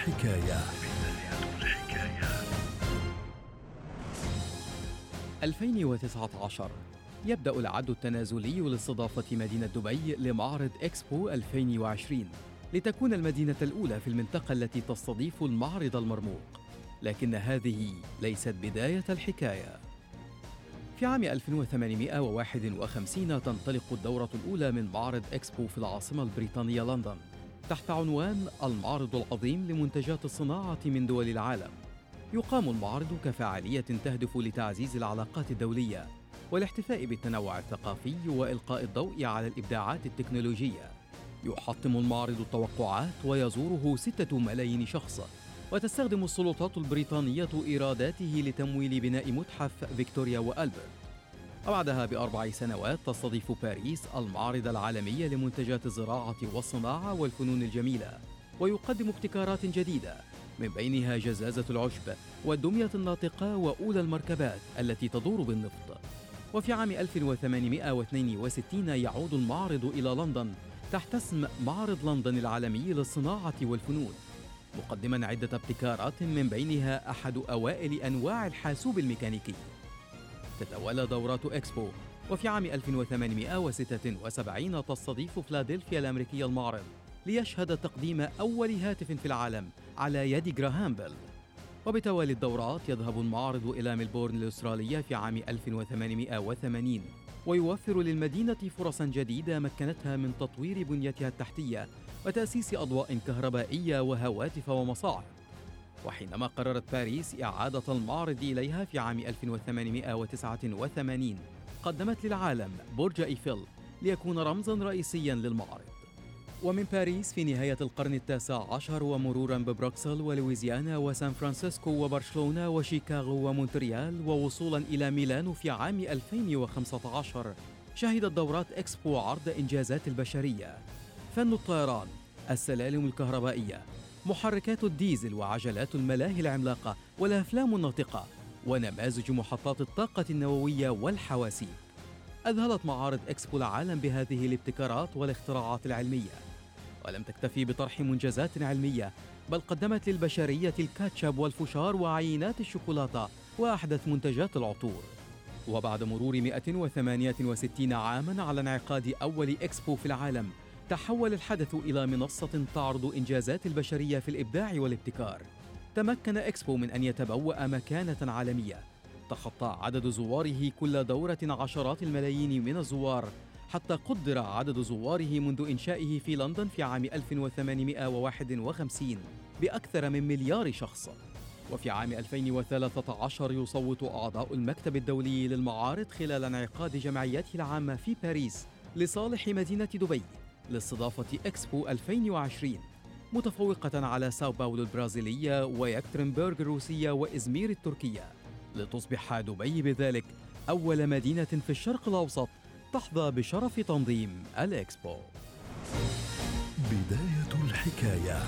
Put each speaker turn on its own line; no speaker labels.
الحكاية.
الحكاية
2019 يبدأ العد التنازلي لاستضافة مدينة دبي لمعرض إكسبو 2020 لتكون المدينة الأولى في المنطقة التي تستضيف المعرض المرموق. لكن هذه ليست بداية الحكاية. في عام 1851 تنطلق الدورة الأولى من معرض إكسبو في العاصمة البريطانية لندن. تحت عنوان المعرض العظيم لمنتجات الصناعة من دول العالم. يقام المعرض كفعالية تهدف لتعزيز العلاقات الدولية والاحتفاء بالتنوع الثقافي وإلقاء الضوء على الإبداعات التكنولوجية. يحطم المعرض التوقعات ويزوره ستة ملايين شخص وتستخدم السلطات البريطانية إيراداته لتمويل بناء متحف فيكتوريا وألبرت وبعدها بأربع سنوات تستضيف باريس المعرض العالمي لمنتجات الزراعة والصناعة والفنون الجميلة ويقدم ابتكارات جديدة من بينها جزازة العشب والدمية الناطقة وأولى المركبات التي تدور بالنفط. وفي عام 1862 يعود المعرض إلى لندن تحت اسم معرض لندن العالمي للصناعة والفنون مقدما عدة ابتكارات من بينها أحد أوائل أنواع الحاسوب الميكانيكي تتوالى دورات إكسبو. وفي عام 1876 تستضيف فلادلفيا الأمريكية المعرض ليشهد تقديم أول هاتف في العالم على يد جراهام بيل وبتوالي الدورات يذهب المعرض إلى ملبورن الأسترالية في عام 1880 ويوفر للمدينة فرصا جديدة مكنتها من تطوير بنيتها التحتية وتأسيس أضواء كهربائية وهواتف ومصاعد وحينما قررت باريس إعادة المعرض إليها في عام 1889 قدمت للعالم برج إيفل ليكون رمزا رئيسيا للمعرض. ومن باريس في نهاية القرن التاسع عشر ومرورا ببروكسل ولويزيانا وسان فرانسيسكو وبرشلونة وشيكاغو ومونتريال ووصولا إلى ميلانو في عام 2015 شهدت دورات إكسبو عرض إنجازات البشرية. فن الطيران السلالم الكهربائية محركات الديزل وعجلات الملاهي العملاقة والأفلام الناطقة ونماذج محطات الطاقة النووية والحواسيب أذهلت معارض إكسبو العالم بهذه الابتكارات والاختراعات العلمية. ولم تكتفي بطرح منجزات علمية بل قدمت للبشرية الكاتشب والفشار وعينات الشوكولاتة وأحدث منتجات العطور. وبعد مرور 168 عاما على انعقاد أول إكسبو في العالم تحول الحدث إلى منصة تعرض إنجازات البشرية في الإبداع والابتكار. تمكن إكسبو من أن يتبوأ مكانة عالمية. تخطى عدد زواره كل دورة عشرات الملايين من الزوار حتى قدر عدد زواره منذ إنشائه في لندن في عام 1851 بأكثر من مليار شخص. وفي عام 2013 يصوت أعضاء المكتب الدولي للمعارض خلال انعقاد جمعيته العامة في باريس لصالح مدينة دبي. لاستضافة إكسبو 2020 متفوقة على ساو باولو البرازيلية ويكترنبرغ الروسية وإزمير التركية لتصبح دبي بذلك أول مدينة في الشرق الأوسط تحظى بشرف تنظيم الإكسبو.
بداية الحكاية.